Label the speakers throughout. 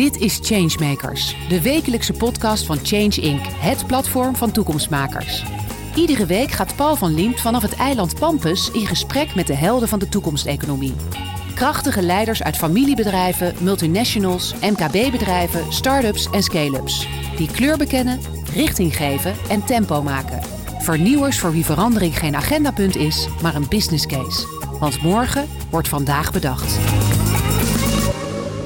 Speaker 1: Dit is Changemakers, de wekelijkse podcast van Change Inc., het platform van toekomstmakers. Iedere week gaat Paul van Liemt vanaf het eiland Pampus in gesprek met de helden van de toekomsteconomie. Krachtige leiders uit familiebedrijven, multinationals, MKB-bedrijven, start-ups en scale-ups. Die kleur bekennen, richting geven en tempo maken. Vernieuwers voor wie verandering geen agendapunt is, maar een business case. Want morgen wordt vandaag bedacht.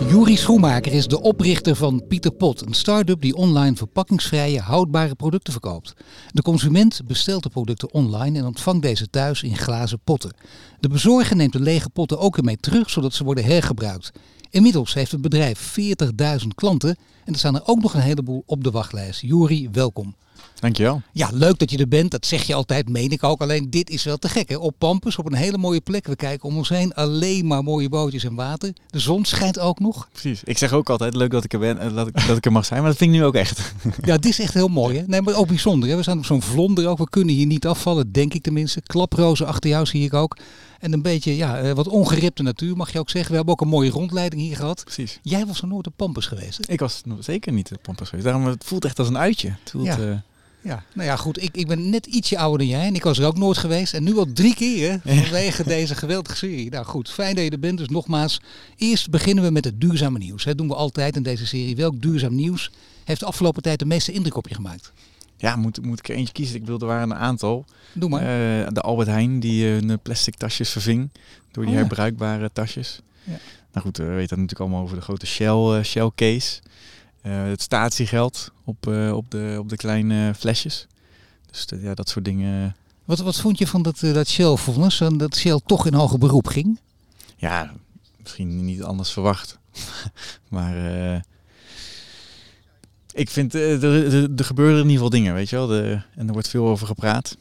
Speaker 2: Juri Schoenmaker is de oprichter van Pieter Pot, een start-up die online verpakkingsvrije, houdbare producten verkoopt. De consument bestelt de producten online en ontvangt deze thuis in glazen potten. De bezorger neemt de lege potten ook weer mee terug, zodat ze worden hergebruikt. Inmiddels heeft het bedrijf 40.000 klanten en er staan er ook nog een heleboel op de wachtlijst. Juri, welkom.
Speaker 3: Dankjewel.
Speaker 2: Ja, leuk dat je er bent. Dat zeg je altijd, meen ik ook. Alleen dit is wel te gek. Hè? Op Pampus, op een hele mooie plek. We kijken om ons heen alleen maar mooie bootjes en water. De zon schijnt ook nog.
Speaker 3: Precies. Ik zeg ook altijd, leuk dat ik er ben, eh, dat ik, dat ik er mag zijn. Maar dat vind ik nu ook echt.
Speaker 2: Ja, dit is echt heel mooi. Hè? Nee, maar ook bijzonder. Hè? We staan op zo'n vlonder ook. We kunnen hier niet afvallen, denk ik tenminste. Klaprozen achter jou zie ik ook. En een beetje, ja, eh, wat ongeripte natuur mag je ook zeggen. We hebben ook een mooie rondleiding hier gehad.
Speaker 3: Precies.
Speaker 2: Jij was nog nooit op Pampus geweest, hè?
Speaker 3: Ik was zeker niet de Pampas geweest. Daarom het voelt echt als een uitje. Het voelt,
Speaker 2: Ja.
Speaker 3: eh,
Speaker 2: Ja, nou ja, goed. Ik, ik ben net ietsje ouder dan jij en ik was er ook nooit geweest. En nu al drie keer vanwege deze geweldige serie. Nou goed, fijn dat je er bent. Dus nogmaals, eerst beginnen we met het duurzame nieuws. Dat doen we altijd in deze serie. Welk duurzaam nieuws heeft de afgelopen tijd de meeste indruk op je gemaakt?
Speaker 3: ja, moet, moet ik er eentje kiezen? Ik bedoel, er waren een aantal.
Speaker 2: Doe maar.
Speaker 3: Eh, de Albert Heijn die eh, hun plastic tasjes verving door die
Speaker 2: Oh ja.
Speaker 3: herbruikbare tasjes.
Speaker 2: Ja.
Speaker 3: Nou goed, we weten natuurlijk allemaal over de grote Shell, eh, Shell case. Eh, het statiegeld op, eh, op, de, op de kleine flesjes. Dus de- ja, dat soort dingen.
Speaker 2: Wat, wat vond je van dat, eh, dat Shell-vonnis? Dat Shell toch in hoger beroep ging?
Speaker 3: Ja, misschien niet anders verwacht. maar eh, ik vind, eh, er, er, er gebeuren in ieder geval dingen, weet je wel. De, en er wordt veel over gepraat.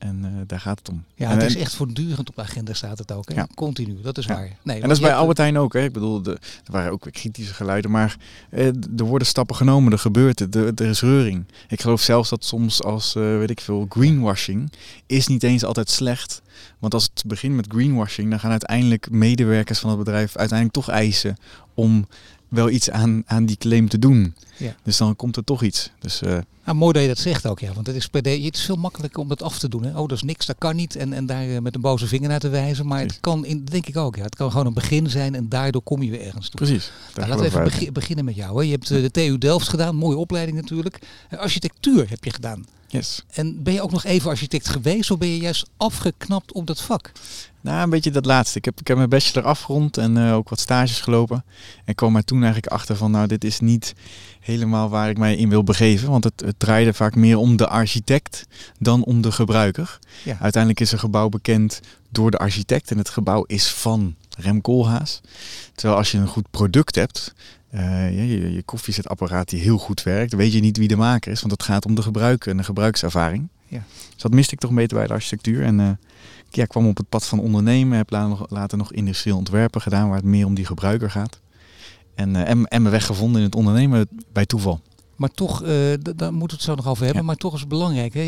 Speaker 3: En eh, daar gaat het om.
Speaker 2: Ja,
Speaker 3: en,
Speaker 2: het is echt voortdurend op de agenda staat het ook. Hè?
Speaker 3: Ja.
Speaker 2: Continu, dat is
Speaker 3: Ja.
Speaker 2: waar. Nee,
Speaker 3: en dat is bij
Speaker 2: je hebt-
Speaker 3: Albert Heijn ook. Hè. Ik bedoel, de, er waren ook weer kritische geluiden. Maar eh, er worden stappen genomen, er gebeurt het, er, er is reuring. Ik geloof zelfs dat soms als, eh, weet ik veel, greenwashing is niet eens altijd slecht. Want als het begint met greenwashing, dan gaan uiteindelijk medewerkers van het bedrijf uiteindelijk toch eisen om wel iets aan, aan die claim te doen.
Speaker 2: Ja.
Speaker 3: Dus dan komt er toch iets. Dus eh,
Speaker 2: Nou, mooi dat je dat zegt ook, ja. Want het is, per de, het is veel makkelijker om dat af te doen. Hè. Oh, dat is niks, dat kan niet. En, en daar eh, met een boze vinger naar te wijzen. Maar het kan, in, denk ik ook, ja. Het kan gewoon een begin zijn en daardoor kom je weer ergens toe.
Speaker 3: precies.
Speaker 2: Nou, laten we even beginnen met jou. Hè. Je hebt eh, de TU Delft gedaan, mooie opleiding natuurlijk. Architectuur heb je gedaan.
Speaker 3: Yes.
Speaker 2: En ben je ook nog even architect geweest of ben je juist afgeknapt op dat vak?
Speaker 3: Nou, een beetje dat laatste. Ik heb, ik heb mijn bachelor afgerond en eh, ook wat stages gelopen. En kwam er toen eigenlijk achter van, nou, dit is niet helemaal waar ik mij in wil begeven. Want het, het draaide vaak meer om de architect dan om de gebruiker.
Speaker 2: Ja.
Speaker 3: Uiteindelijk is een gebouw bekend door de architect en het gebouw is van Rem Koolhaas. Terwijl als je een goed product hebt, eh, je, je, je koffiezetapparaat die heel goed werkt, weet je niet wie de maker is. Want het gaat om de gebruiker en de gebruikservaring.
Speaker 2: Ja.
Speaker 3: Dus dat miste ik toch een beetje bij de architectuur. En eh, ja, ik kwam op het pad van ondernemen, heb later nog, later nog industrieel ontwerpen gedaan, waar het meer om die gebruiker gaat. En, eh, en, en mijn weg gevonden in het ondernemen bij toeval.
Speaker 2: Maar toch, daar moeten we het zo nog over hebben.
Speaker 3: Ja.
Speaker 2: Maar toch is het belangrijk. Hè?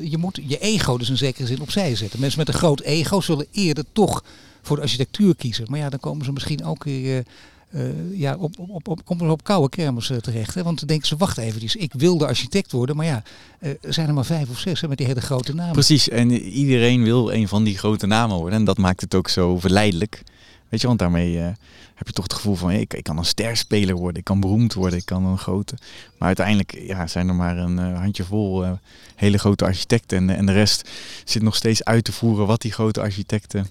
Speaker 2: je moet je ego dus in zekere zin opzij zetten. Mensen met een groot ego zullen eerder toch voor de architectuur kiezen. Maar ja, dan komen ze misschien ook weer eh, ja, op, op, op, op, koude kermis eh, terecht. Hè? Want dan denken ze, wacht eventjes, ik wil de architect worden. Maar ja, eh, er zijn er maar vijf of zes met die hele grote namen.
Speaker 3: Precies, en iedereen wil een van die grote namen worden. En dat maakt het ook zo verleidelijk. Weet je, want daarmee heb je toch het gevoel van, ik, ik kan een sterspeler worden, ik kan beroemd worden, ik kan een grote. Maar uiteindelijk ja, zijn er maar een handjevol hele grote architecten. En, en de rest zit nog steeds uit te voeren wat die grote architecten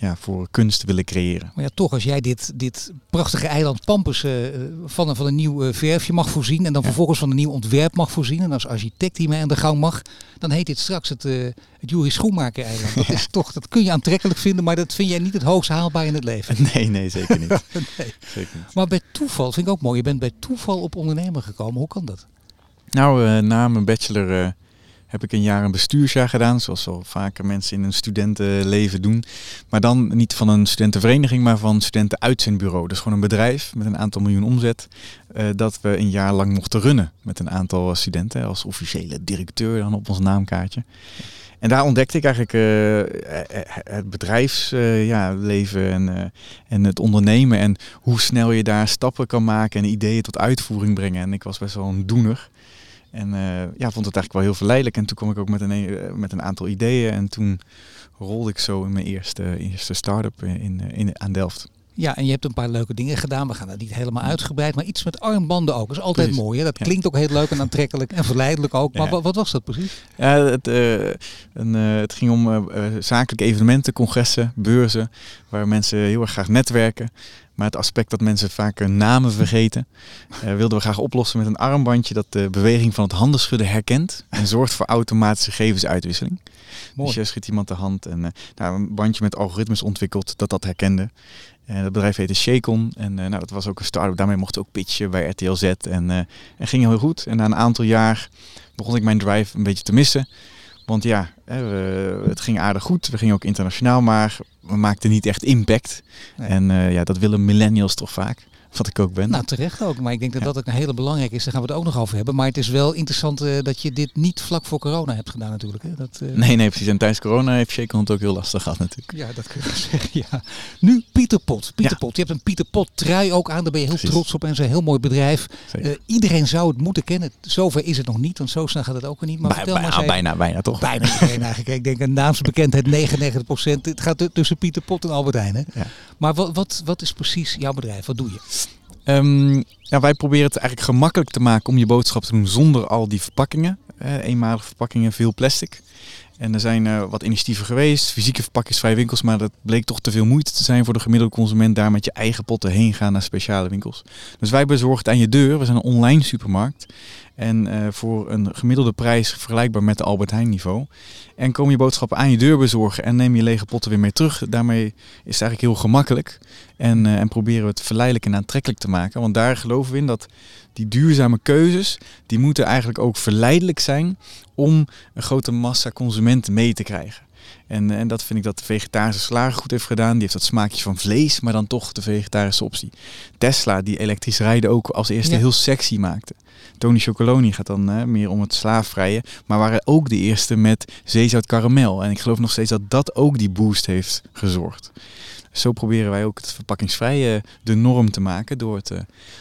Speaker 3: ja, voor kunst willen creëren.
Speaker 2: Maar ja, toch, als jij dit, dit prachtige eiland Pampus eh, van, een, van een nieuw eh, verfje mag voorzien en dan
Speaker 3: Ja.
Speaker 2: vervolgens van een nieuw ontwerp mag voorzien en als architect hiermee aan de gang mag, dan heet dit straks het, eh het Juris Schoenmaker eiland. Dat, is toch, dat kun je aantrekkelijk vinden, maar dat vind jij niet het hoogst haalbaar in het leven.
Speaker 3: Nee, nee, zeker niet.
Speaker 2: Nee.
Speaker 3: Zeker niet.
Speaker 2: Maar bij toeval, vind ik ook mooi, je bent bij toeval op ondernemer gekomen. Hoe kan dat?
Speaker 3: Nou, na mijn bachelor heb ik een jaar een bestuursjaar gedaan, zoals wel vaker mensen in een studentenleven doen. Maar dan niet van een studentenvereniging, maar van studentenuitzendbureau. Dus gewoon een bedrijf met een aantal miljoen omzet, uh, dat we een jaar lang mochten runnen met een aantal studenten als officiële directeur dan op ons naamkaartje. En daar ontdekte ik eigenlijk uh, het bedrijfsleven en, en het ondernemen. En hoe snel je daar stappen kan maken en ideeën tot uitvoering brengen. En ik was best wel een doener. En ja, vond het eigenlijk wel heel verleidelijk. En toen kwam ik ook met een, met een aantal ideeën. En toen rolde ik zo in mijn eerste, eerste start-up in, in, aan Delft.
Speaker 2: Ja, en je hebt een paar leuke dingen gedaan. We gaan dat niet helemaal uitgebreid, maar iets met armbanden ook. Dat is altijd mooi. Hè? Dat klinkt ook heel leuk en aantrekkelijk en verleidelijk ook. Maar wat, was dat precies?
Speaker 3: Ja, het, uh, een, uh, het ging om uh, zakelijke evenementen, congressen, beurzen, waar mensen heel erg graag netwerken. Maar het aspect dat mensen vaak hun namen vergeten, wilden we graag oplossen met een armbandje dat de beweging van het handenschudden herkent en zorgt voor automatische gegevensuitwisseling. Mooi. Dus je schiet iemand de hand en nou, een bandje met algoritmes ontwikkeld dat dat herkende. En het bedrijf heette Shakon. En uh, nou, dat was ook een start-up. Daarmee mocht ik ook pitchen bij RTL Z. En, uh, en ging heel goed. En na een aantal jaar begon ik mijn drive een beetje te missen. Want ja, we, het ging aardig goed. We gingen ook internationaal, maar we maakten niet echt impact. En uh, ja, dat willen millennials toch vaak. Wat ik ook ben.
Speaker 2: Nou, terecht ook. Maar ik denk dat dat ook een hele belangrijke is. Daar gaan we het ook nog over hebben. Maar het is wel interessant uh, dat je dit niet vlak voor corona hebt gedaan natuurlijk. Hè? Dat,
Speaker 3: uh... Nee, nee, precies. En tijdens corona heeft Shakehunt ook heel lastig gehad natuurlijk.
Speaker 2: Ja, dat kun je zeggen. Ja. Nu Pieter Pot. Pieter ja. Pot. Je hebt een Pieter Pot trui ook aan. Daar ben je heel precies. trots op. En zo'n heel mooi bedrijf. Uh, iedereen zou het moeten kennen. Zover is het nog niet. Want zo snel gaat het ook weer niet. Maar
Speaker 3: Bij,
Speaker 2: vertel
Speaker 3: bijna,
Speaker 2: maar
Speaker 3: bijna, bijna toch?
Speaker 2: Bijna iedereen eigenlijk. Ik denk een naamsbekendheid 99 procent. Het gaat tussen Pieter Pot en Albert Heijn. Hè? Ja. Maar wat, wat, wat is precies jouw bedrijf? Wat doe je?
Speaker 3: Um, ja, wij proberen het eigenlijk gemakkelijk te maken om je boodschap te doen zonder al die verpakkingen. Uh, eenmalige verpakkingen, veel plastic. En er zijn uh, wat initiatieven geweest, fysieke verpakkingsvrije winkels, maar dat bleek toch te veel moeite te zijn voor de gemiddelde consument daar met je eigen potten heen gaan naar speciale winkels. Dus wij bezorgen het aan je deur. We zijn een online supermarkt. En uh, voor een gemiddelde prijs vergelijkbaar met de Albert Heijn niveau. En kom je boodschappen aan je deur bezorgen en neem je lege potten weer mee terug. Daarmee is het eigenlijk heel gemakkelijk. En, uh, en proberen we het verleidelijk en aantrekkelijk te maken. Want daar geloven we in dat die duurzame keuzes, die moeten eigenlijk ook verleidelijk zijn om een grote massa consumenten mee te krijgen. En, en dat vind ik dat de vegetarische slager goed heeft gedaan. Die heeft dat smaakje van vlees, maar dan toch de vegetarische optie. Tesla, die elektrisch rijden ook als eerste ja. heel sexy maakte. Tony Chocoloni gaat dan uh, meer om het slaafvrije. Maar waren ook de eerste met zeezout karamel. En ik geloof nog steeds dat dat ook die boost heeft gezorgd. Zo proberen wij ook het verpakkingsvrije de norm te maken door het, uh,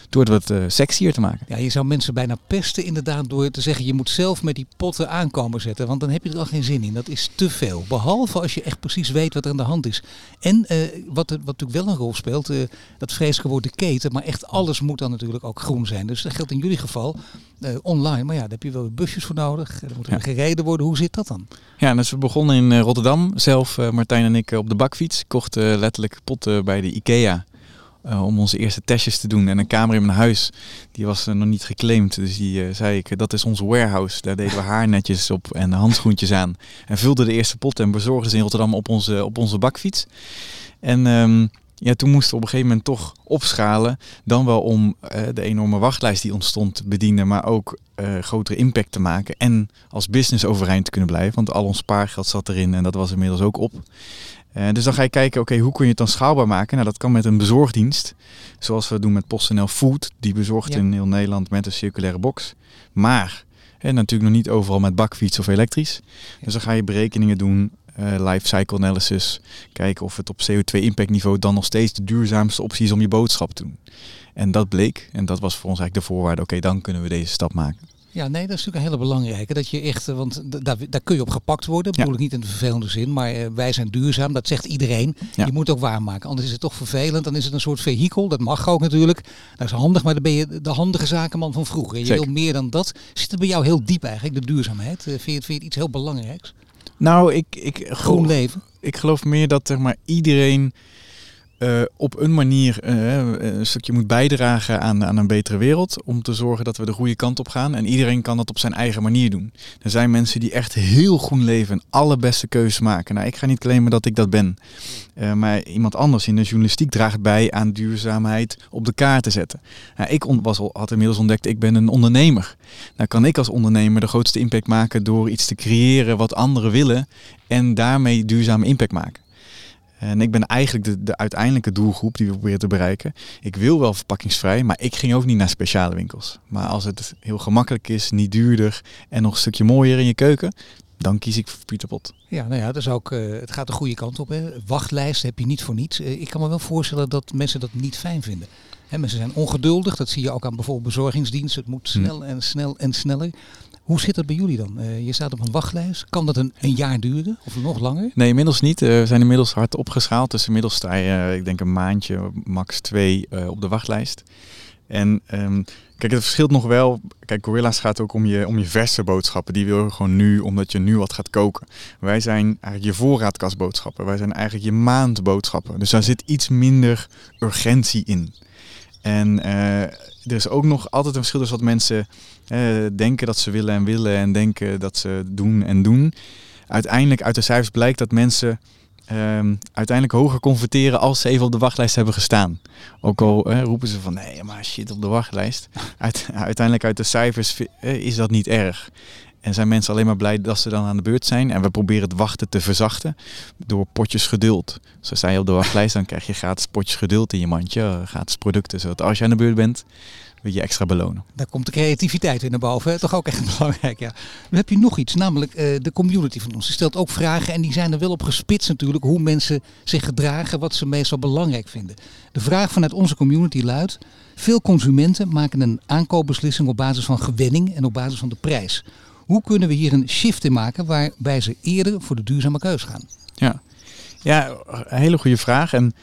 Speaker 3: door het wat uh, sexier te maken.
Speaker 2: Ja, je zou mensen bijna pesten inderdaad door te zeggen je moet zelf met die potten aankomen zetten. Want dan heb je er al geen zin in. Dat is te veel. Behalve als je echt precies weet wat er aan de hand is. En uh, wat, wat natuurlijk wel een rol speelt, dat vreselijke woord de keten. Maar echt alles moet dan natuurlijk ook groen zijn. Dus dat geldt in jullie geval online. Maar ja, daar heb je wel busjes voor nodig. Er moet ja. gereden worden. Hoe zit dat dan?
Speaker 3: Ja, dus we begonnen in Rotterdam. Zelf, Martijn en ik, op de bakfiets. Kochten letterlijk potten bij de IKEA. Uh, om onze eerste testjes te doen. En een kamer in mijn huis, die was uh, nog niet geclaimd. Dus die zei ik, dat is onze warehouse. Daar deden we haarnetjes op en handschoentjes aan. En vulden de eerste potten en bezorgden ze in Rotterdam op onze, op onze bakfiets. En um, ja, toen moesten we op een gegeven moment toch opschalen. Dan wel om de enorme wachtlijst die ontstond te bedienen, maar ook grotere impact te maken. En als business overeind te kunnen blijven. Want al ons spaargeld zat erin en dat was inmiddels ook op. Uh, dus dan ga je kijken, oké, okay, hoe kun je het dan schaalbaar maken? Nou, dat kan met een bezorgdienst, zoals we doen met PostNL Food. Die bezorgt ja. in heel Nederland met een circulaire box. Maar, en natuurlijk nog niet overal met bakfiets of elektrisch. Ja. Dus dan ga je berekeningen doen, uh, life cycle analysis. Kijken of het op CO2 impact niveau dan nog steeds de duurzaamste optie is om je boodschap te doen. En dat bleek, en dat was voor ons eigenlijk de voorwaarde, oké, okay, dan kunnen we deze stap maken.
Speaker 2: Ja, nee, dat is natuurlijk een hele belangrijke. Dat je echt, want daar, daar kun je op gepakt worden. Ja. Bedoel ik niet in de vervelende zin, maar uh, wij zijn duurzaam. Dat zegt iedereen. Ja. Je moet ook waarmaken. Anders is het toch vervelend. Dan is het een soort vehikel. Dat mag ook natuurlijk. Dat is handig, maar dan ben je de handige zakenman van vroeger. Je wil meer dan dat. Zit het bij jou heel diep eigenlijk, de duurzaamheid? Uh, vind, je, vind je het iets heel belangrijks?
Speaker 3: Nou, ik, ik
Speaker 2: groen leven.
Speaker 3: Ik geloof meer dat zeg maar iedereen uh, op een manier uh, een stukje moet bijdragen aan, aan een betere wereld. Om te zorgen dat we de goede kant op gaan. En iedereen kan dat op zijn eigen manier doen. Er zijn mensen die echt heel groen leven en allerbeste keuzes maken. Nou, ik ga niet claimen dat ik dat ben. Maar iemand anders in de journalistiek draagt bij aan duurzaamheid op de kaart te zetten. Nou, ik was, had inmiddels ontdekt, ik ben een ondernemer. Nou kan ik als ondernemer de grootste impact maken door iets te creëren wat anderen willen. En daarmee duurzame impact maken. En ik ben eigenlijk de, de uiteindelijke doelgroep die we proberen te bereiken. Ik wil wel verpakkingsvrij, maar ik ging ook niet naar speciale winkels. Maar als het heel gemakkelijk is, niet duurder en nog een stukje mooier in je keuken, dan kies ik voor Pieter Pot.
Speaker 2: Ja, nou ja, dat is ook, uh, het gaat de goede kant op. Hè. Wachtlijst heb je niet voor niets. Uh, ik kan me wel voorstellen dat mensen dat niet fijn vinden. Hè, mensen zijn ongeduldig, dat zie je ook aan bijvoorbeeld bezorgingsdienst. Het moet hm. snel en snel en sneller. Hoe zit dat bij jullie dan? Uh, je staat op een wachtlijst. Kan dat een, een jaar duren of nog langer?
Speaker 3: Nee, inmiddels niet. Uh, we zijn inmiddels hard opgeschaald. Dus inmiddels sta je, uh, ik denk een maandje, max twee op de wachtlijst. En um, kijk, het verschilt nog wel. Kijk, Gorilla's gaat ook om je, om je verse boodschappen. Die wil je gewoon nu, omdat je nu wat gaat koken. Wij zijn eigenlijk je voorraadkastboodschappen. Wij zijn eigenlijk je maandboodschappen. Dus daar zit iets minder urgentie in. En er is ook nog altijd een verschil tussen wat mensen uh, denken dat ze willen en willen en denken dat ze doen en doen. Uiteindelijk uit de cijfers blijkt dat mensen um, uiteindelijk hoger converteren als ze even op de wachtlijst hebben gestaan. Ook al uh, roepen ze van nee, maar shit op de wachtlijst. Uit, uiteindelijk uit de cijfers is dat niet erg. En zijn mensen alleen maar blij dat ze dan aan de beurt zijn. En we proberen het wachten te verzachten door potjes geduld. Zo sta je op de wachtlijst, dan krijg je gratis potjes geduld in je mandje. Gratis producten, zodat als je aan de beurt bent, wil je extra belonen.
Speaker 2: Daar komt de creativiteit weer naar boven. Toch ook echt belangrijk. Ja. Dan heb je nog iets, namelijk uh, de community van ons. Die stelt ook vragen en die zijn er wel op gespitst natuurlijk. Hoe mensen zich gedragen, wat ze meestal belangrijk vinden. De vraag vanuit onze community luidt. Veel consumenten maken een aankoopbeslissing op basis van gewenning en op basis van de prijs. Hoe kunnen we hier een shift in maken waarbij ze eerder voor de duurzame keus gaan?
Speaker 3: Ja, ja een hele goede vraag. En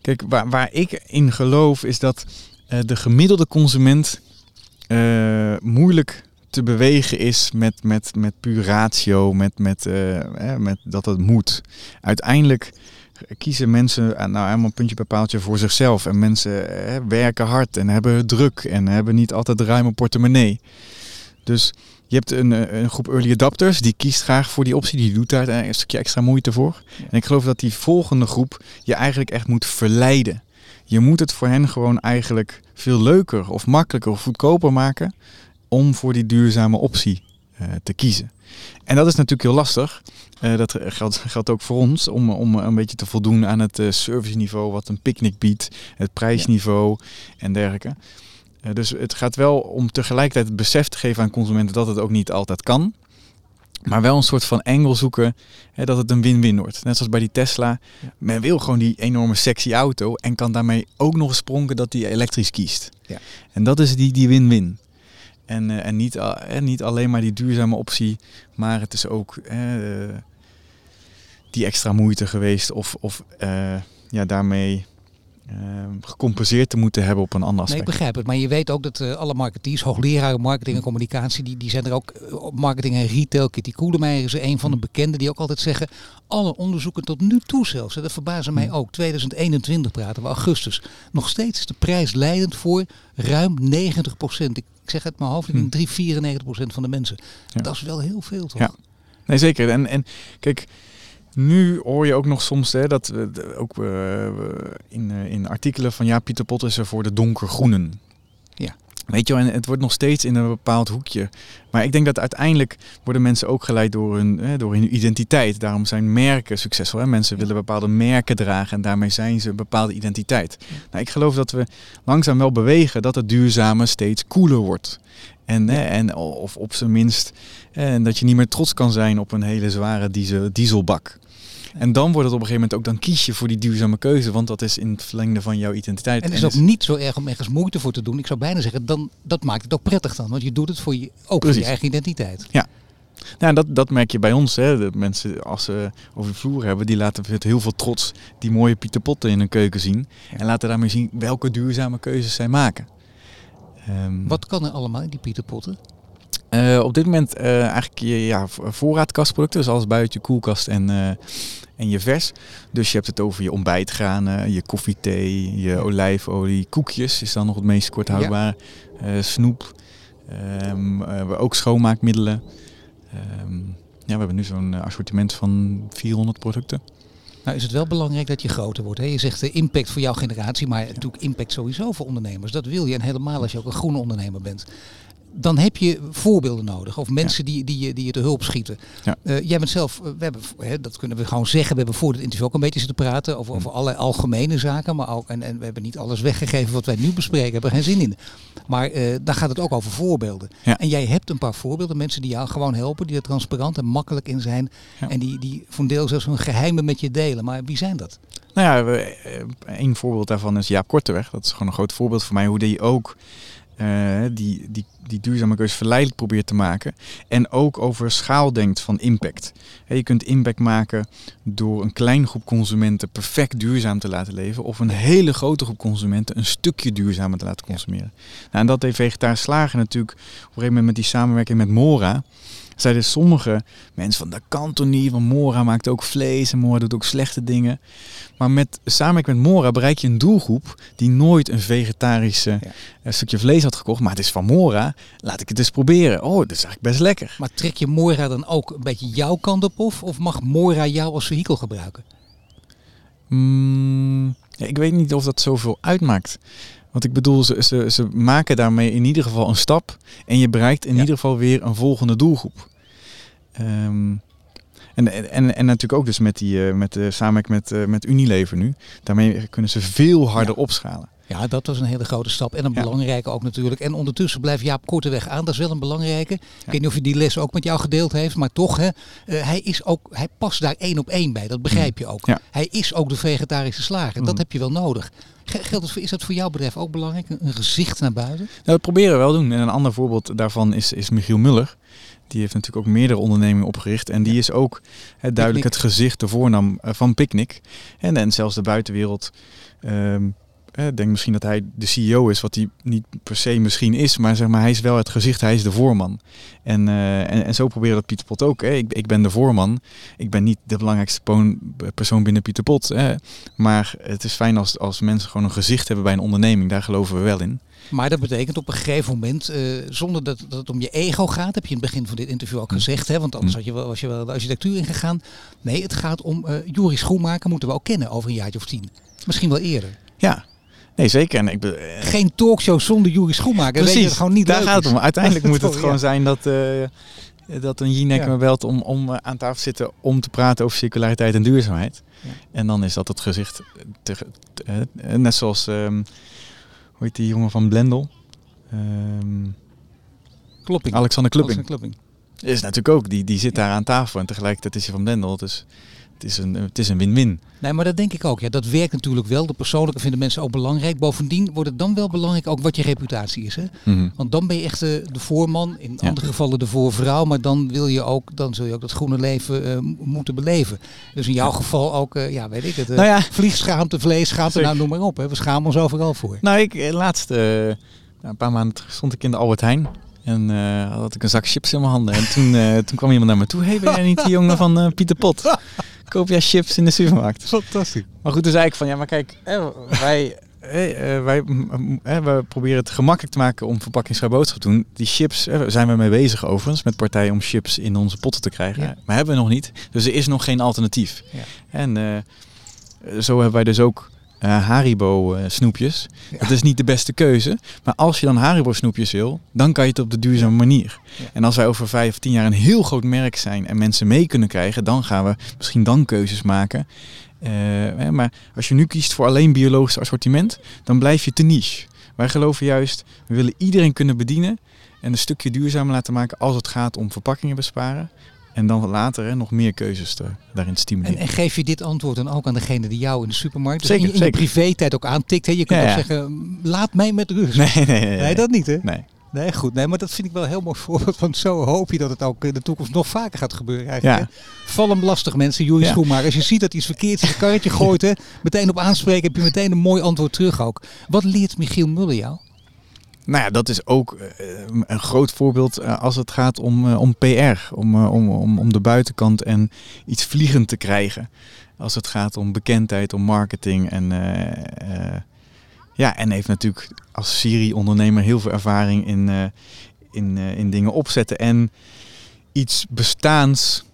Speaker 3: kijk, waar, waar ik in geloof is dat uh, de gemiddelde consument uh, moeilijk te bewegen is met, met, met puur ratio, met, met, uh, met dat het moet. Uiteindelijk kiezen mensen nou helemaal puntje bij paaltje voor zichzelf. En mensen werken hard en hebben druk en hebben niet altijd ruime portemonnee. Dus je hebt een, een, groep early adapters die kiest graag voor die optie. Die doet daar een stukje extra moeite voor. En ik geloof dat die volgende groep je eigenlijk echt moet verleiden. Je moet het voor hen gewoon eigenlijk veel leuker of makkelijker of goedkoper maken om voor die duurzame optie uh, te kiezen. En dat is natuurlijk heel lastig. Uh, dat geldt, geldt ook voor ons om, om een beetje te voldoen aan het uh, serviceniveau wat een picknick biedt, het prijsniveau en dergelijke. Uh, dus het gaat wel om tegelijkertijd het besef te geven aan consumenten dat het ook niet altijd kan. Maar wel een soort van engel zoeken hè, dat het een win-win wordt. Net zoals bij die Tesla. Men wil gewoon die enorme sexy auto en kan daarmee ook nog eens sprongen dat hij elektrisch kiest. Ja. En dat is die, die win-win. En, uh, en niet, uh, niet alleen maar die duurzame optie, maar het is ook uh, die extra moeite geweest of, of ja, daarmee gecompenseerd te moeten hebben op een ander aspect.
Speaker 2: Nee, ik begrijp het. Maar je weet ook dat uh, alle marketeers, hoogleraren marketing en communicatie, die, die zijn er ook eh, op marketing en retail. Kitty Koelemeijer is een van de bekenden die ook altijd zeggen, alle onderzoeken tot nu toe zelfs, dat verbazen mij ook, 2021 praten we, augustus, nog steeds is de prijs leidend voor ruim 90 procent. Ik zeg het mijn hoofd, ik 3, 94 procent van de mensen. Ja. Dat is wel heel veel toch?
Speaker 3: Ja. Nee, zeker. En, en kijk, nu hoor je ook nog soms hè, dat ook uh, in, uh, in artikelen van ja, Pieter Pot is er voor de donkergroenen. Ja. Weet je wel, en het wordt nog steeds in een bepaald hoekje. Maar ik denk dat uiteindelijk worden mensen ook geleid door hun, hè, door hun identiteit. Daarom zijn merken succesvol. Hè? Mensen willen bepaalde merken dragen en daarmee zijn ze een bepaalde identiteit. Nou, ik geloof dat we langzaam wel bewegen dat het duurzame steeds cooler wordt. En, hè, en of op zijn minst en dat je niet meer trots kan zijn op een hele zware diesel, dieselbak. En dan wordt het op een gegeven moment ook, dan kies je voor die duurzame keuze, want dat is in het verlengde van jouw identiteit.
Speaker 2: En het is ook niet zo erg om ergens moeite voor te doen. Ik zou bijna zeggen, dan, dat maakt het ook prettig dan, want je doet het voor je, ook voor je eigen identiteit.
Speaker 3: Ja. Nou, dat, dat merk je bij ons. Hè. De mensen, als ze over de vloer hebben, die laten met heel veel trots die mooie Pieter Potten in hun keuken zien. En laten daarmee zien welke duurzame keuzes zij maken.
Speaker 2: Um, Wat kan er allemaal in die Pieter Potten?
Speaker 3: Uh, op dit moment uh, eigenlijk je ja, voorraadkastproducten, alles buiten je koelkast en, uh, en je vers. Dus je hebt het over je ontbijtgranen, je koffiethee, je olijfolie, koekjes is dan nog het meest kort houdbaar, ja. snoep, um, ook schoonmaakmiddelen. Um, ja, we hebben nu zo'n assortiment van 400 producten.
Speaker 2: Nou is het wel belangrijk dat je groter wordt. Hè? Je zegt de impact voor jouw generatie, maar natuurlijk impact sowieso voor ondernemers. Dat wil je en helemaal als je ook een groene ondernemer bent dan heb je voorbeelden nodig. Of mensen die, die, je, die je te hulp schieten. Ja. Uh, jij bent zelf, we hebben, hè, dat kunnen we gewoon zeggen. We hebben voor het interview ook een beetje zitten praten over, over allerlei algemene zaken. Maar ook, en, en we hebben niet alles weggegeven wat wij nu bespreken. Hebben geen zin in. Maar uh, daar gaat het ook over voorbeelden. Ja. En jij hebt een paar voorbeelden. Mensen die jou gewoon helpen. Die er transparant en makkelijk in zijn. Ja. En die, die voor een deel zelfs hun geheimen met je delen. Maar wie zijn dat?
Speaker 3: Nou ja, een voorbeeld daarvan is Jaap Korteweg. Dat is gewoon een groot voorbeeld voor mij. Hoe die ook uh, die, die, die duurzame keuze verleidelijk probeert te maken. En ook over schaal denkt van impact. je kunt impact maken door een kleine groep consumenten perfect duurzaam te laten leven. Of een hele grote groep consumenten een stukje duurzamer te laten consumeren. Nou, en dat heeft Vegetarisch Slagen natuurlijk op een gegeven moment met die samenwerking met Mora zeiden sommige mensen van dat kan toch niet, want Mora maakt ook vlees en Mora doet ook slechte dingen. Maar met, samen met Mora bereik je een doelgroep die nooit een vegetarische ja. stukje vlees had gekocht. Maar het is van Mora, laat ik het eens proberen. Oh, dat is eigenlijk best lekker.
Speaker 2: Maar trek je Mora dan ook een beetje jouw kant op of, of mag Mora jou als vehikel gebruiken?
Speaker 3: Mm, ja, ik weet niet of dat zoveel uitmaakt. Want ik bedoel, ze, ze, ze maken daarmee in ieder geval een stap. En je bereikt in ieder geval weer een volgende doelgroep. Um, en, en, en natuurlijk ook dus met die uh, met de samenwerking met, uh, met Unilever nu. Daarmee kunnen ze veel harder
Speaker 2: ja.
Speaker 3: opschalen.
Speaker 2: Ja, dat was een hele grote stap. En een ja. belangrijke ook natuurlijk. En ondertussen blijft Jaap Korteweg aan. Dat is wel een belangrijke. Ja. Ik weet niet of je die les ook met jou gedeeld heeft. Maar toch, hè, uh, hij, is ook, hij past daar één op één bij. Dat begrijp je ook. Ja. Hij is ook de vegetarische slager. Dat heb je wel nodig. Geldt is dat voor jouw bedrijf ook belangrijk? Een gezicht naar buiten?
Speaker 3: Nou, dat proberen we wel doen. En een ander voorbeeld daarvan is, is Michiel Muller. Die heeft natuurlijk ook meerdere ondernemingen opgericht. En die ja. is ook duidelijk Picnic. het gezicht, de voornaam uh, van Picnic. En, en zelfs de buitenwereld. Um, ik denk misschien dat hij de CEO is, wat hij niet per se misschien is, maar zeg maar, hij is wel het gezicht, hij is de voorman. En, uh, en, en, zo proberen dat Pieter Pot ook. Hè. Ik, ik ben de voorman, ik ben niet de belangrijkste persoon binnen Pieter Pot. Hè. Maar het is fijn als, als mensen gewoon een gezicht hebben bij een onderneming, daar geloven we wel in.
Speaker 2: Maar dat betekent op een gegeven moment, uh, zonder dat, dat het om je ego gaat, heb je in het begin van dit interview ook gezegd, hè, want anders had je wel, was je wel de architectuur ingegaan. Nee, het gaat om uh, Joris Schoenmaker, moeten we ook kennen over een jaartje of tien. Misschien wel eerder.
Speaker 3: Ja, Nee, zeker. En ik be-
Speaker 2: Geen talkshow zonder Juri Schoenmaker. Precies, weet je, gewoon niet
Speaker 3: daar
Speaker 2: leuk
Speaker 3: gaat het om. Uiteindelijk moet het gewoon ja. zijn dat, uh, dat een Jinek ja. me belt om, om uh, aan tafel te zitten om te praten over circulariteit en duurzaamheid. Ja. En dan is dat het gezicht, te, te, uh, net zoals, um, hoe heet die jongen van Blendel? Um,
Speaker 2: Klopping.
Speaker 3: Alexander Klupping.
Speaker 2: Alexander Klupping.
Speaker 3: Is natuurlijk ook, die, die zit daar aan tafel en tegelijkertijd is hij van Blendel. Dus het is een het is een win-win.
Speaker 2: Nee, maar dat denk ik ook. Ja, dat werkt natuurlijk wel. De persoonlijke vinden mensen ook belangrijk. Bovendien wordt het dan wel belangrijk ook wat je reputatie is. Hè?
Speaker 3: Mm-hmm.
Speaker 2: Want dan ben je echt de, de voorman. In ja. andere gevallen de voorvrouw. Maar dan wil je ook, dan zul je ook dat groene leven uh, moeten beleven. Dus in jouw ja. geval ook, uh, ja, weet ik het. Uh, nou ja. Vliegschaamte, vleesschaamte, nou noem maar op. Hè. We schamen ons overal voor.
Speaker 3: Nou, ik laatst, een paar maanden stond ik in de Albert Heijn. En had ik een zak chips in mijn handen. En toen, toen kwam iemand naar me toe. Hey, ben jij niet die jongen van Pieter Pot? Koop jij chips in de supermarkt?
Speaker 2: Fantastisch.
Speaker 3: Maar goed, toen zei ik van... Ja, maar kijk, wij, wij, wij proberen het gemakkelijk te maken om verpakkingsvrij boodschap te doen. Die chips, zijn we mee bezig overigens. Met partijen om chips in onze potten te krijgen. Ja. Maar hebben we nog niet. Dus er is nog geen alternatief.
Speaker 2: Ja.
Speaker 3: En zo hebben wij dus ook... Uh, Haribo uh, snoepjes. Ja. Dat is niet de beste keuze. Maar als je dan Haribo snoepjes wil, dan kan je het op de duurzame manier. Ja. En als wij over vijf of tien jaar een heel groot merk zijn en mensen mee kunnen krijgen, dan gaan we misschien dan keuzes maken. Uh, maar als je nu kiest voor alleen biologisch assortiment, dan blijf je te niche. Wij geloven juist, we willen iedereen kunnen bedienen en een stukje duurzamer laten maken als het gaat om verpakkingen besparen. En dan later hè, nog meer keuzes te, daarin stimuleren.
Speaker 2: En, en, geef je dit antwoord dan ook aan degene die jou in de supermarkt, dus
Speaker 3: zeker,
Speaker 2: in, je, in je privé-tijd ook aantikt? Hè? Je kunt ja, ook ja. zeggen, laat mij met rust.
Speaker 3: Nee, nee, nee, nee,
Speaker 2: dat niet hè?
Speaker 3: Nee.
Speaker 2: Nee, goed. Nee, maar dat vind ik wel een heel mooi voorbeeld. Want zo hoop je dat het ook in de toekomst nog vaker gaat gebeuren. Eigenlijk,
Speaker 3: ja.
Speaker 2: Val hem lastig mensen, Juri ja. Schoenmaker. Als je ziet dat iets verkeerd is, een karretje gooit, hè, meteen op aanspreken, heb je meteen een mooi antwoord terug ook. Wat leert Michiel Muller jou?
Speaker 3: Nou ja, dat is ook uh, een groot voorbeeld uh, als het gaat om, om PR, om, om, om, om de buitenkant en iets vliegend te krijgen. Als het gaat om bekendheid, om marketing en ja, en heeft natuurlijk als Siri-ondernemer heel veel ervaring in, in, in dingen opzetten en iets bestaans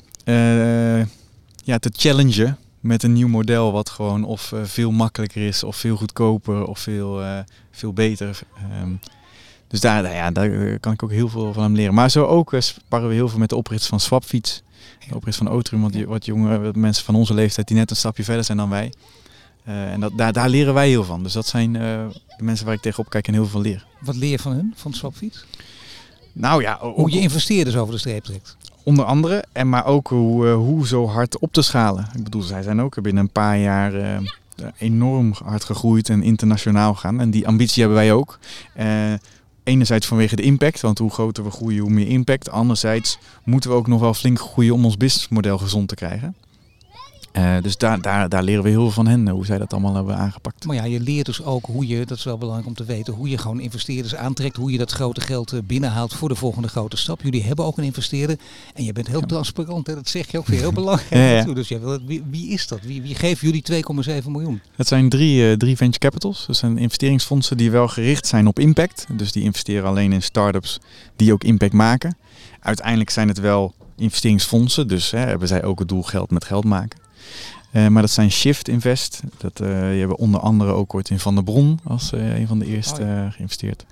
Speaker 3: ja, te challengen met een nieuw model wat gewoon of veel makkelijker is of veel goedkoper of veel, veel beter. Um, dus daar, nou ja, daar kan ik ook heel veel van hem leren. Maar zo ook uh, sparren we heel veel met de oprichters van Swapfiets. De oprichter van Otrum, wat, wat jonge mensen van onze leeftijd die net een stapje verder zijn dan wij. Uh, en dat, daar, daar leren wij heel van. Dus dat zijn uh, de mensen waar ik tegenop kijk en heel veel leer.
Speaker 2: Wat leer je van hun, van Swapfiets?
Speaker 3: Nou ja,
Speaker 2: ook, hoe je investeerders over de streep trekt.
Speaker 3: Onder andere, en maar ook hoe, hoe zo hard op te schalen. Ik bedoel, zij zijn ook binnen een paar jaar enorm hard gegroeid en internationaal gaan. En die ambitie hebben wij ook enerzijds vanwege de impact, want hoe groter we groeien, hoe meer impact. Anderzijds moeten we ook nog wel flink groeien om ons businessmodel gezond te krijgen. Uh, dus daar, daar, daar leren we heel veel van hen, hoe zij dat allemaal hebben aangepakt.
Speaker 2: Maar ja, je leert dus ook hoe je, dat is wel belangrijk om te weten, hoe je gewoon investeerders aantrekt, hoe je dat grote geld eh, binnenhaalt voor de volgende grote stap. Jullie hebben ook een investeerder en je bent heel transparant, hè? dat zeg je ook weer heel belangrijk. ja, ja. Dus jij wil, wie, wie, is dat? Wie, wie geeft jullie 2,7 miljoen?
Speaker 3: Het zijn drie, uh, drie venture capitals, dus zijn investeringsfondsen die wel gericht zijn op impact. Dus die investeren alleen in start-ups die ook impact maken. Uiteindelijk zijn het wel investeringsfondsen, dus hè, hebben zij ook het doel geld met geld maken. Uh, maar dat zijn Shift Invest. Dat, uh, die hebben onder andere ook ooit in Van der Bron als uh, een van de eerste oh, geïnvesteerd.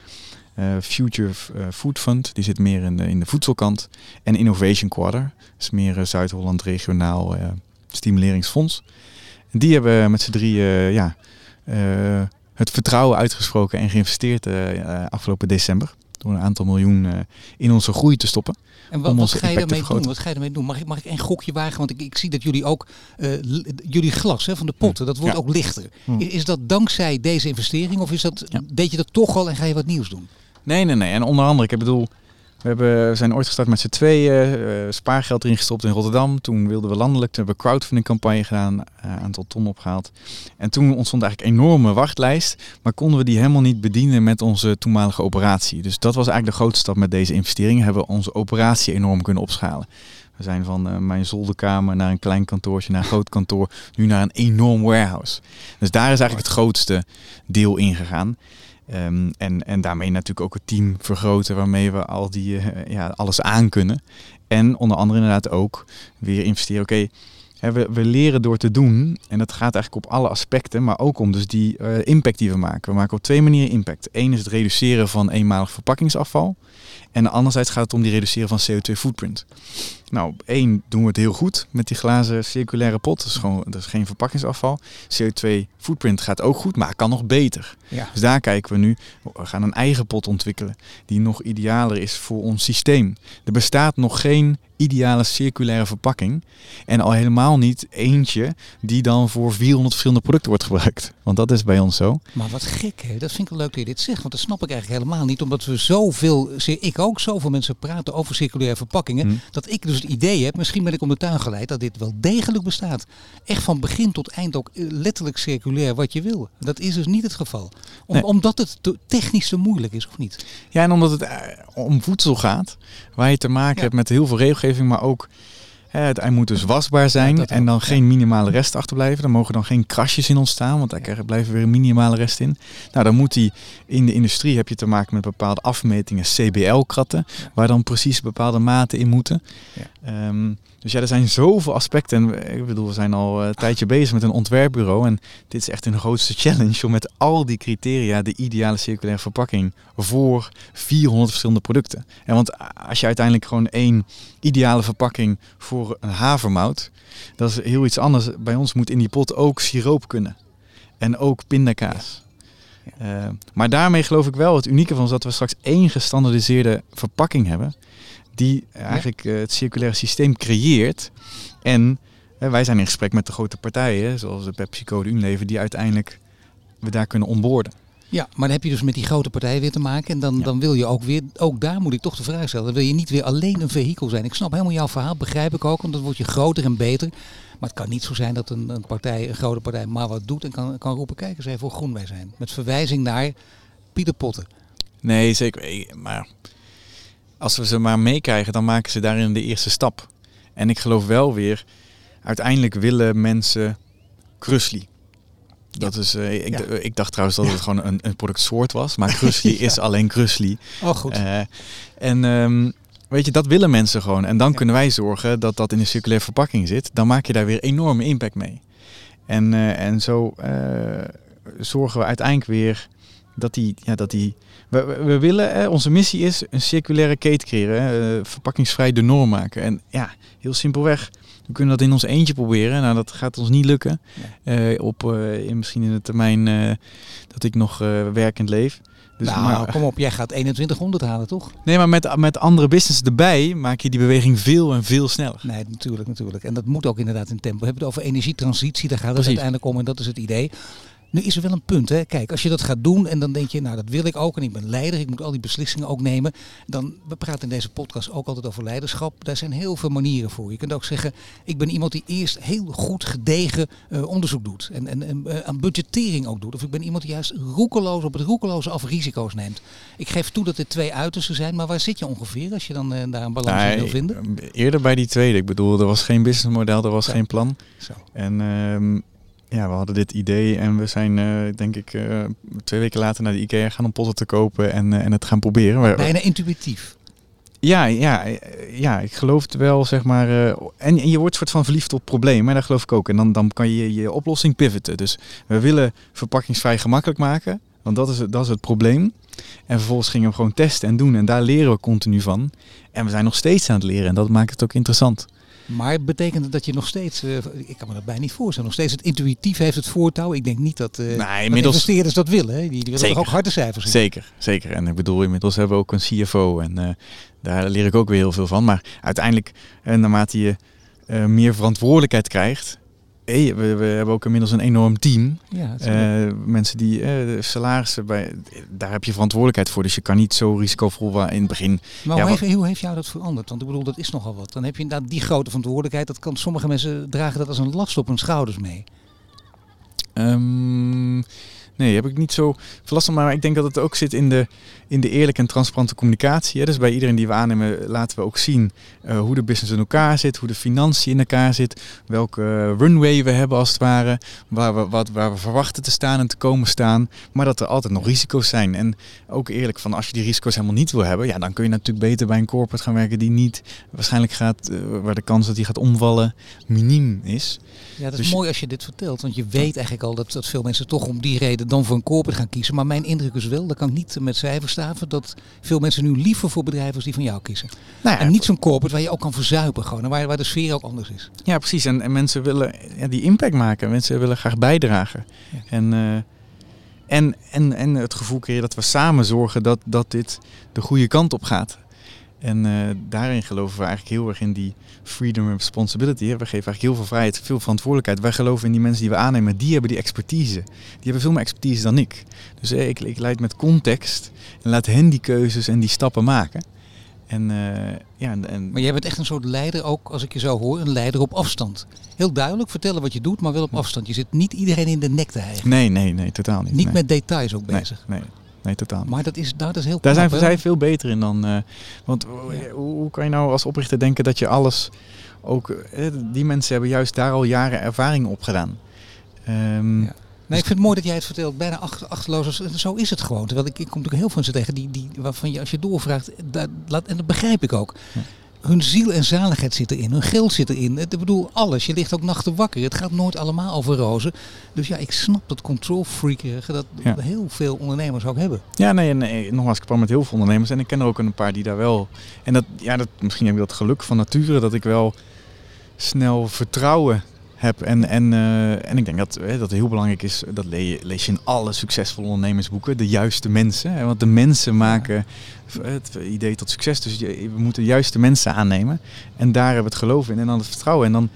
Speaker 3: Future Food Fund, die zit meer in de, in de voedselkant. En Innovation Quarter, dat is meer Zuid-Holland regionaal stimuleringsfonds. En die hebben met z'n drieën ja, het vertrouwen uitgesproken en geïnvesteerd afgelopen december. Door een aantal miljoen in onze groei te stoppen.
Speaker 2: En wat, wat ga je ermee doen? Wat ga je ermee doen? Mag ik, mag ik een gokje wagen? Want ik, ik zie dat jullie ook, uh, jullie glas hè, van de potten, dat wordt ook lichter. Is, is, dat dankzij deze investering of is dat, deed je dat toch al en ga je wat nieuws doen?
Speaker 3: Nee, nee, nee. En onder andere, ik bedoel, we hebben, zijn ooit gestart met z'n tweeën, uh, spaargeld erin gestopt in Rotterdam. Toen wilden we landelijk, toen hebben we crowdfunding campagne gedaan, een uh, aantal ton opgehaald. En toen ontstond eigenlijk een enorme wachtlijst, maar konden we die helemaal niet bedienen met onze toenmalige operatie. Dus dat was eigenlijk de grootste stap met deze investering, hebben we onze operatie enorm kunnen opschalen. We zijn van uh, mijn zolderkamer naar een klein kantoortje, naar een groot kantoor, nu naar een enorm warehouse. Dus daar is eigenlijk het grootste deel in gegaan. Um, en, en daarmee natuurlijk ook het team vergroten waarmee we al die, uh, ja, alles aan kunnen. En onder andere inderdaad ook weer investeren. Oké, we, we leren door te doen. En dat gaat eigenlijk op alle aspecten, maar ook om dus die uh, impact die we maken. We maken op twee manieren impact. Eén is het reduceren van eenmalig verpakkingsafval. En anderzijds gaat het om die reduceren van CO2 footprint. Nou, één doen we het heel goed met die glazen circulaire pot. Dat is gewoon dat is geen verpakkingsafval. CO2 footprint gaat ook goed, maar kan nog beter. Ja. Dus daar kijken we nu. We gaan een eigen pot ontwikkelen die nog idealer is voor ons systeem. Er bestaat nog geen ideale circulaire verpakking. En al helemaal niet eentje die dan voor 400 verschillende producten wordt gebruikt. Want dat is bij ons zo.
Speaker 2: Maar wat gek hè, dat vind ik leuk dat je dit zegt. Want dat snap ik eigenlijk helemaal niet. Omdat we zoveel, ik ook zoveel mensen praten over circulaire verpakkingen. Hm. Dat ik dus het idee heb, misschien ben ik om de tuin geleid, dat dit wel degelijk bestaat. Echt van begin tot eind ook eh, letterlijk circulair wat je wil. Dat is dus niet het geval. Om, Omdat het te, technisch te moeilijk is, of niet?
Speaker 3: Ja, en omdat het eh, om voedsel gaat, waar je te maken hebt met heel veel regelgeving, maar ook het ei moet dus wasbaar zijn en dan geen minimale rest achterblijven. Dan mogen dan geen krasjes in ontstaan, want daar blijven weer een minimale rest in. Nou, dan moet die in de industrie heb je te maken met bepaalde afmetingen, CBL-kratten, waar dan precies bepaalde maten in moeten. Ja. Um, dus ja, er zijn zoveel aspecten. En ik bedoel, we zijn al een tijdje bezig met een ontwerpbureau. En dit is echt een grootste challenge om met al die criteria de ideale circulaire verpakking voor 400 verschillende producten. En want als je uiteindelijk gewoon één ideale verpakking voor een havermout, dat is heel iets anders. Bij ons moet in die pot ook siroop kunnen. En ook pindakaas. Uh, maar daarmee geloof ik wel het unieke van is dat we straks één gestandardiseerde verpakking hebben die eigenlijk uh, het circulaire systeem creëert. En wij zijn in gesprek met de grote partijen, zoals de PepsiCo, de Unilever, die uiteindelijk we daar kunnen onboorden.
Speaker 2: Ja, maar dan heb je dus met die grote partijen weer te maken. En dan, dan wil je ook weer, ook daar moet ik toch de vraag stellen. Dan wil je niet weer alleen een vehikel zijn. Ik snap helemaal jouw verhaal, begrijp ik ook. Want dan word je groter en beter. Maar het kan niet zo zijn dat een, een partij, een grote partij, maar wat doet en kan, kan roepen: kijk eens even hoe groen wij zijn. Met verwijzing naar Pieter Potten.
Speaker 3: Nee, zeker. Eh, Maar als we ze maar meekrijgen, dan maken ze daarin de eerste stap. En ik geloof wel weer, uiteindelijk willen mensen Krusli. Dat is, eh, ik,
Speaker 2: Ja.
Speaker 3: d- ik dacht trouwens dat het gewoon een, een productsoort was, maar Krusli is alleen Krusli.
Speaker 2: Oh, goed.
Speaker 3: Eh, en ehm, weet je, dat willen mensen gewoon. En dan kunnen wij zorgen dat dat in een circulaire verpakking zit. Dan maak je daar weer enorme impact mee. En, eh, en zo eh, zorgen we uiteindelijk weer dat die... Ja, dat die we, we- we willen, onze missie is een circulaire keten creëren. hè, eh, verpakkingsvrij de norm maken. En ja, heel simpelweg. We kunnen dat in ons eentje proberen. Nou, dat gaat ons niet lukken. Eh, op, eh, in, misschien in de termijn dat ik nog werkend leef. Dus,
Speaker 2: nou,
Speaker 3: maar-
Speaker 2: kom op, jij gaat 2100 halen, toch?
Speaker 3: Nee, maar met, met andere business erbij maak je die beweging veel en veel sneller.
Speaker 2: Nee, natuurlijk, natuurlijk. En dat moet ook inderdaad in tempo. We hebben het over energietransitie, daar gaat het
Speaker 3: Precies.
Speaker 2: uiteindelijk om en dat is het idee. Nu is er wel een punt, hè. Kijk, als je dat gaat doen en dan denk je, nou dat wil ik ook en ik ben leider, ik moet al die beslissingen ook nemen. Dan, we praten in deze podcast ook altijd over leiderschap. Daar zijn heel veel manieren voor. Je kunt ook zeggen, ik ben iemand die eerst heel goed gedegen eh, onderzoek doet. En, en, en eh, aan budgettering ook doet. Of ik ben iemand die juist roekeloos op het roekeloze af risico's neemt. Ik geef toe dat dit twee uitersten zijn, maar waar zit je ongeveer als je dan eh, daar een balans in wil
Speaker 3: Nee,
Speaker 2: vinden?
Speaker 3: Eerder bij die tweede. Ik bedoel, er was geen businessmodel, er was
Speaker 2: Ja.
Speaker 3: geen plan.
Speaker 2: Zo.
Speaker 3: En ehm, ja, we hadden dit idee en we zijn, eh, denk ik, eh, twee weken later naar de IKEA gaan om potten te kopen en, eh, en het gaan proberen.
Speaker 2: Bijna intuïtief.
Speaker 3: Ja, ja, ja, ik geloof het wel, zeg maar. en, en je wordt soort van verliefd op problemen, daar geloof ik ook. En dan, dan kan je je oplossing pivoten. Dus we willen verpakkingsvrij gemakkelijk maken, want dat is, het- dat is het probleem. En vervolgens gingen we gewoon testen en doen en daar leren we continu van. En we zijn nog steeds aan het leren en dat maakt het ook interessant.
Speaker 2: Maar betekent het dat je nog steeds, eh, ik kan me dat bijna niet voorstellen, nog steeds het intuïtief heeft het voortouw? Ik denk niet dat, eh dat
Speaker 3: inmiddels-
Speaker 2: investeerders dat willen. Hè? Die, die willen
Speaker 3: Zeker.
Speaker 2: toch ook harde cijfers zien?
Speaker 3: Zeker, zeker. En ik bedoel, inmiddels hebben we ook een CFO en eh, daar leer ik ook weer heel veel van. Maar uiteindelijk, naarmate je meer verantwoordelijkheid krijgt, hey, we, we hebben ook inmiddels een enorm team.
Speaker 2: Ja,
Speaker 3: Eh, mensen die de salarissen bij, daar heb je verantwoordelijkheid voor. Dus je kan niet zo risicovol wa- in het begin.
Speaker 2: maar
Speaker 3: ja,
Speaker 2: hoe, heeft, hoe heeft jou dat veranderd? Want ik bedoel, dat is nogal wat. Dan heb je inderdaad die grote verantwoordelijkheid. Dat kan sommige mensen dragen dat als een last op hun schouders mee.
Speaker 3: Ehm, nee, heb ik niet zo veel last van. Maar ik denk dat het ook zit in de, in de eerlijke en transparante communicatie. Hè. Dus bij iedereen die we aannemen laten we ook zien eh, hoe de business in elkaar zit, hoe de financiën in elkaar zit, welke eh, runway we hebben als het ware, waar we, wat, waar we verwachten te staan en te komen staan. Maar dat er altijd nog risico's zijn. En ook eerlijk van als je die risico's helemaal niet wil hebben, ja, dan kun je natuurlijk beter bij een corporate gaan werken die niet waarschijnlijk gaat, eh, waar de kans dat die gaat omvallen miniem is.
Speaker 2: Ja, dat is
Speaker 3: Dus
Speaker 2: mooi als je dit vertelt. Want je weet eigenlijk al dat, dat veel mensen toch om die reden dan voor een corporate gaan kiezen. Maar mijn indruk is wel, dat kan ik niet met cijfers staven, dat veel mensen nu liever voor bedrijven als die van jou kiezen.
Speaker 3: Nou ja,
Speaker 2: En niet zo'n corporate waar je ook kan verzuipen gewoon. En waar, waar de sfeer ook anders is.
Speaker 3: Ja, precies. En, en mensen willen ja, die impact maken. Mensen willen graag bijdragen.
Speaker 2: Ja.
Speaker 3: En, eh, en, en, en het gevoel creëren dat we samen zorgen dat, dat dit de goede kant op gaat. En eh, daarin geloven we eigenlijk heel erg in die freedom and responsibility. We geven eigenlijk heel veel vrijheid, veel verantwoordelijkheid. Wij geloven in die mensen die we aannemen, die hebben die expertise. Die hebben veel meer expertise dan ik. Dus eh, ik, ik leid met context en laat hen die keuzes en die stappen maken. En, eh, ja, en,
Speaker 2: Maar jij bent echt een soort leider, ook als ik je zo hoor, een leider op afstand. Heel duidelijk vertellen wat je doet, maar wel op afstand. Je zit niet iedereen in de nek te hijgen.
Speaker 3: nee, nee, nee, totaal niet.
Speaker 2: Niet
Speaker 3: nee.
Speaker 2: met details ook bezig.
Speaker 3: Nee, nee, totaal niet.
Speaker 2: Maar dat is, dat is heel
Speaker 3: Daar zijn
Speaker 2: knap,
Speaker 3: zij veel beter in dan. eh, want hoe,
Speaker 2: Ja.
Speaker 3: hoe, hoe kan je nou als oprichter denken dat je alles. Ook, eh, die mensen hebben juist daar al jaren ervaring op gedaan. Ehm,
Speaker 2: Ja. Nee, ik vind het mooi dat jij het vertelt, bijna achter, achterloos. Zo is het gewoon. Terwijl ik, ik kom natuurlijk heel veel mensen tegen die, die, waarvan je als je doorvraagt, dat, laat, en dat begrijp ik ook.
Speaker 3: Ja.
Speaker 2: Hun ziel en zaligheid zit erin, hun geld zit erin. Ik bedoel, alles. Je ligt ook nachten wakker. Het gaat nooit allemaal over rozen. Dus ja, ik snap dat control freakerige dat
Speaker 3: Ja.
Speaker 2: heel veel ondernemers ook hebben.
Speaker 3: Ja, nee, nee, nogmaals, ik kwam met heel veel ondernemers en ik ken er ook een paar die daar wel. En dat, ja, dat, misschien heb ik dat geluk van nature dat ik wel snel vertrouwen heb. En, en, eh, en ik denk dat, hè, dat het heel belangrijk is, dat le- lees je in alle succesvolle ondernemersboeken, de juiste mensen. Hè, want de mensen maken het idee tot succes. Dus je, we moeten de juiste mensen aannemen. En daar hebben we het geloof in en dan het vertrouwen. En dan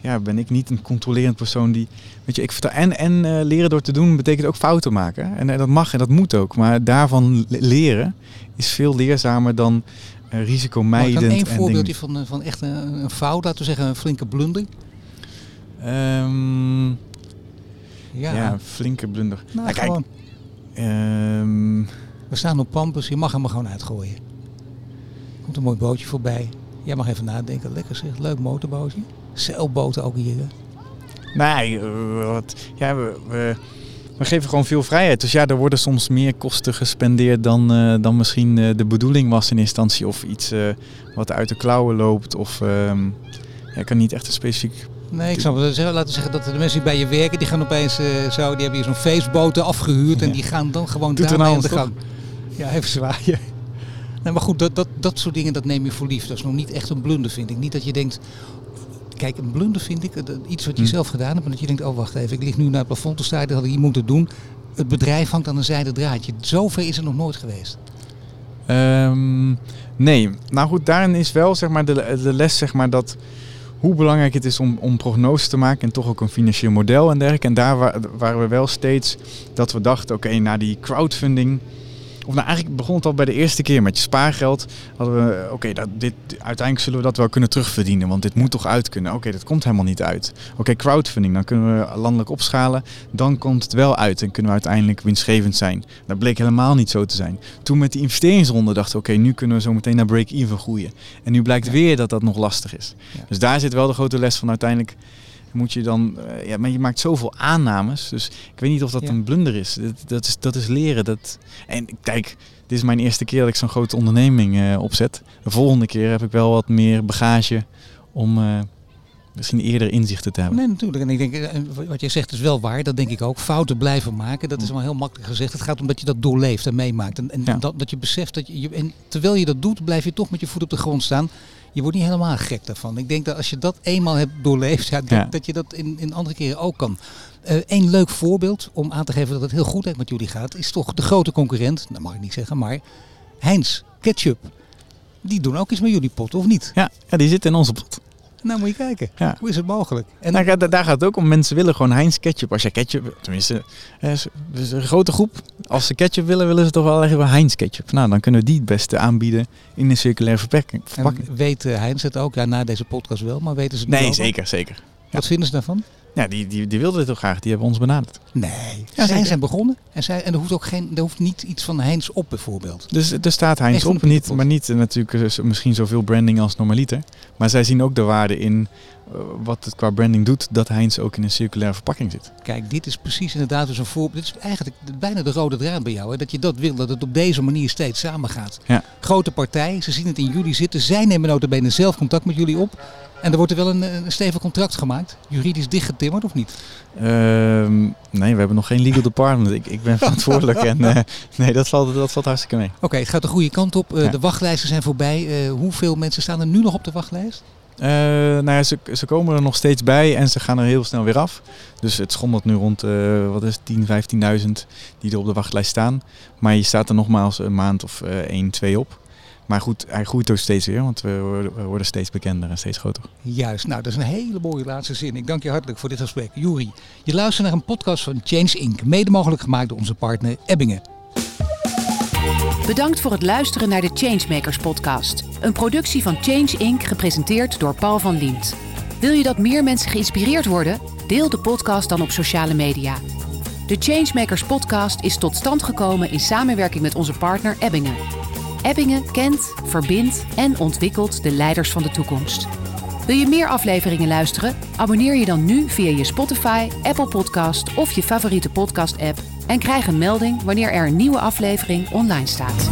Speaker 3: ja, ben ik niet een controlerend persoon die. Weet je, ik. En, en eh, leren door te doen betekent ook fouten maken. En, dat mag en dat moet ook. Maar daarvan le- leren is veel leerzamer dan eh
Speaker 2: Maar
Speaker 3: risicomijdend.
Speaker 2: dan één voorbeeldje van, van echt een, een fout, laten we zeggen een flinke blunder.
Speaker 3: Ehm,
Speaker 2: Ja,
Speaker 3: ja. flinke blunder.
Speaker 2: nou,
Speaker 3: kijk,
Speaker 2: gewoon.
Speaker 3: ehm,
Speaker 2: We staan op Pampus, je mag hem er gewoon uitgooien. Komt een mooi bootje voorbij. Jij mag even nadenken. Lekker zeg, leuk motorbootje. Zeilboten ook hier. hè?
Speaker 3: Nee, eh, wat, ja, we, we, we geven gewoon veel vrijheid. Dus ja, er worden soms meer kosten gespendeerd dan, eh, dan misschien eh, de bedoeling was in instantie. Of iets wat uit de klauwen loopt. Of ehm, ja, ik kan niet echt een specifiek...
Speaker 2: Nee, ik snap het. Laten we zeggen dat de mensen die bij je werken, die gaan opeens eh, zo, die hebben hier zo'n feestboten afgehuurd en die gaan dan gewoon
Speaker 3: Doet
Speaker 2: daarmee
Speaker 3: nou
Speaker 2: aan de gang. Ja, even zwaaien. Nee, maar goed, dat, dat, dat soort dingen, dat neem je voor lief. Dat is nog niet echt een blunder, vind ik. Niet dat je denkt... Kijk, een blunder vind ik, iets wat je
Speaker 3: Hm.
Speaker 2: zelf gedaan hebt, maar dat je denkt, oh wacht even, ik lig nu naar het plafond te staan, dat had ik niet moeten doen. Het bedrijf hangt aan een zijden draadje. Zover is het nog nooit geweest.
Speaker 3: Ehm, nee, nou goed, daarin is wel zeg maar, de, de les zeg maar, dat hoe belangrijk het is om, om prognoses te maken en toch ook een financieel model en dergelijke. En daar wa- waren we wel steeds dat we dachten, oké, na die crowdfunding, of nou eigenlijk begon het al bij de eerste keer met je spaargeld, hadden we, oké, dit uiteindelijk zullen we dat wel kunnen terugverdienen, want dit moet toch uit kunnen. Oké, dat komt helemaal niet uit. Oké, crowdfunding, dan kunnen we landelijk opschalen, dan komt het wel uit en kunnen we uiteindelijk winstgevend zijn. Dat bleek helemaal niet zo te zijn. Toen met die investeringsronde dachten we, oké, nu kunnen we zo meteen naar break-even groeien. En nu blijkt
Speaker 2: Ja.
Speaker 3: weer dat dat nog lastig is.
Speaker 2: Ja.
Speaker 3: Dus daar zit wel de grote les van uiteindelijk. Moet je dan, eh, ja, maar je maakt zoveel aannames. Dus ik weet niet of dat
Speaker 2: Ja.
Speaker 3: een blunder is. Dat, dat is. dat is leren. Dat, en kijk, dit is mijn eerste keer dat ik zo'n grote onderneming eh, opzet. De volgende keer heb ik wel wat meer bagage om eh, misschien eerder inzichten te hebben.
Speaker 2: Nee, natuurlijk. En ik denk, wat jij zegt is wel waar. Dat denk ik ook. Fouten blijven maken. Dat is wel heel makkelijk gezegd. Het gaat om dat je dat doorleeft en meemaakt. En, en
Speaker 3: Ja.
Speaker 2: dat, dat je beseft dat je- En terwijl je dat doet, blijf je toch met je voet op de grond staan. Je wordt niet helemaal gek daarvan. Ik denk dat als je dat eenmaal hebt doorleefd, ja, dat,
Speaker 3: Ja.
Speaker 2: dat je dat in, in andere keren ook kan. Eén leuk voorbeeld om aan te geven dat het heel goed met jullie gaat, is toch de grote concurrent, dat mag ik niet zeggen, maar Heinz Ketchup. Die doen ook iets met jullie pot, of niet?
Speaker 3: Ja, ja, die zit in onze pot.
Speaker 2: Nou moet je kijken.
Speaker 3: Ja.
Speaker 2: Hoe is het mogelijk? En
Speaker 3: daar, gaat- daar gaat het ook om. Mensen willen gewoon Heinz ketchup. Als je ketchup, tenminste, is een grote groep. Als ze ketchup willen, willen ze toch wel even Heinz ketchup. Nou, dan kunnen we die het beste aanbieden in een circulaire verpakking.
Speaker 2: En weet eh, Heinz het ook? Ja, na deze podcast wel, maar weten ze het
Speaker 3: Nee, zeker, zeker.
Speaker 2: Wat vinden ze daarvan?
Speaker 3: Ja, die, die, die wilden dit heel graag. Die hebben ons benaderd.
Speaker 2: Nee.
Speaker 3: Ja,
Speaker 2: zij zijn begonnen en, zij, en er hoeft ook geen, er hoeft niet iets van Heinz op bijvoorbeeld.
Speaker 3: Dus er staat Heinz
Speaker 2: Echt
Speaker 3: op, niet, maar niet eh, natuurlijk eh, misschien zoveel branding als normaliter. Maar zij zien ook de waarde in eh, wat het qua branding doet, dat Heinz ook in een circulaire verpakking zit.
Speaker 2: Kijk, dit is precies inderdaad dus een voorbeeld. Dit is eigenlijk bijna de rode draad bij jou. Hè? Dat je dat wil, dat het op deze manier steeds samengaat.
Speaker 3: Ja.
Speaker 2: Grote partij, ze zien het in jullie zitten. Zij nemen notabene zelf contact met jullie op. En er wordt er wel een, een stevig contract gemaakt. Juridisch dichtgetimmerd of niet?
Speaker 3: Ehm, nee, we hebben nog geen legal department. Ik, ik ben verantwoordelijk en eh, nee, dat valt, dat valt hartstikke mee.
Speaker 2: Oké, het gaat de goede kant op. Eh,
Speaker 3: Ja.
Speaker 2: De wachtlijsten zijn voorbij. Eh, hoeveel mensen staan er nu nog op de wachtlijst?
Speaker 3: Nou ja, ze, ze komen er nog steeds bij en ze gaan er heel snel weer af. Dus het schommelt nu rond eh, wat is het, 10, 15.000 die er op de wachtlijst staan. Maar je staat er nogmaals een maand of eh 1, 2 op. Maar goed, hij groeit ook steeds weer, want we worden, steeds bekender en steeds groter.
Speaker 2: Juist, nou dat is een hele mooie laatste zin. Ik dank je hartelijk voor dit gesprek. Juri, je luistert naar een podcast van Change Inc. Mede mogelijk gemaakt door onze partner Ebbingen.
Speaker 1: Bedankt voor het luisteren naar de Changemakers podcast. Een productie van Change Inc. gepresenteerd door Paul van Liemt. Wil je dat meer mensen geïnspireerd worden? Deel de podcast dan op sociale media. De Changemakers podcast is tot stand gekomen in samenwerking met onze partner Ebbingen. Ebbingen kent, verbindt en ontwikkelt de leiders van de toekomst. Wil je meer afleveringen luisteren? Abonneer je dan nu via je Spotify, Apple Podcast of je favoriete podcast-app en krijg een melding wanneer er een nieuwe aflevering online staat.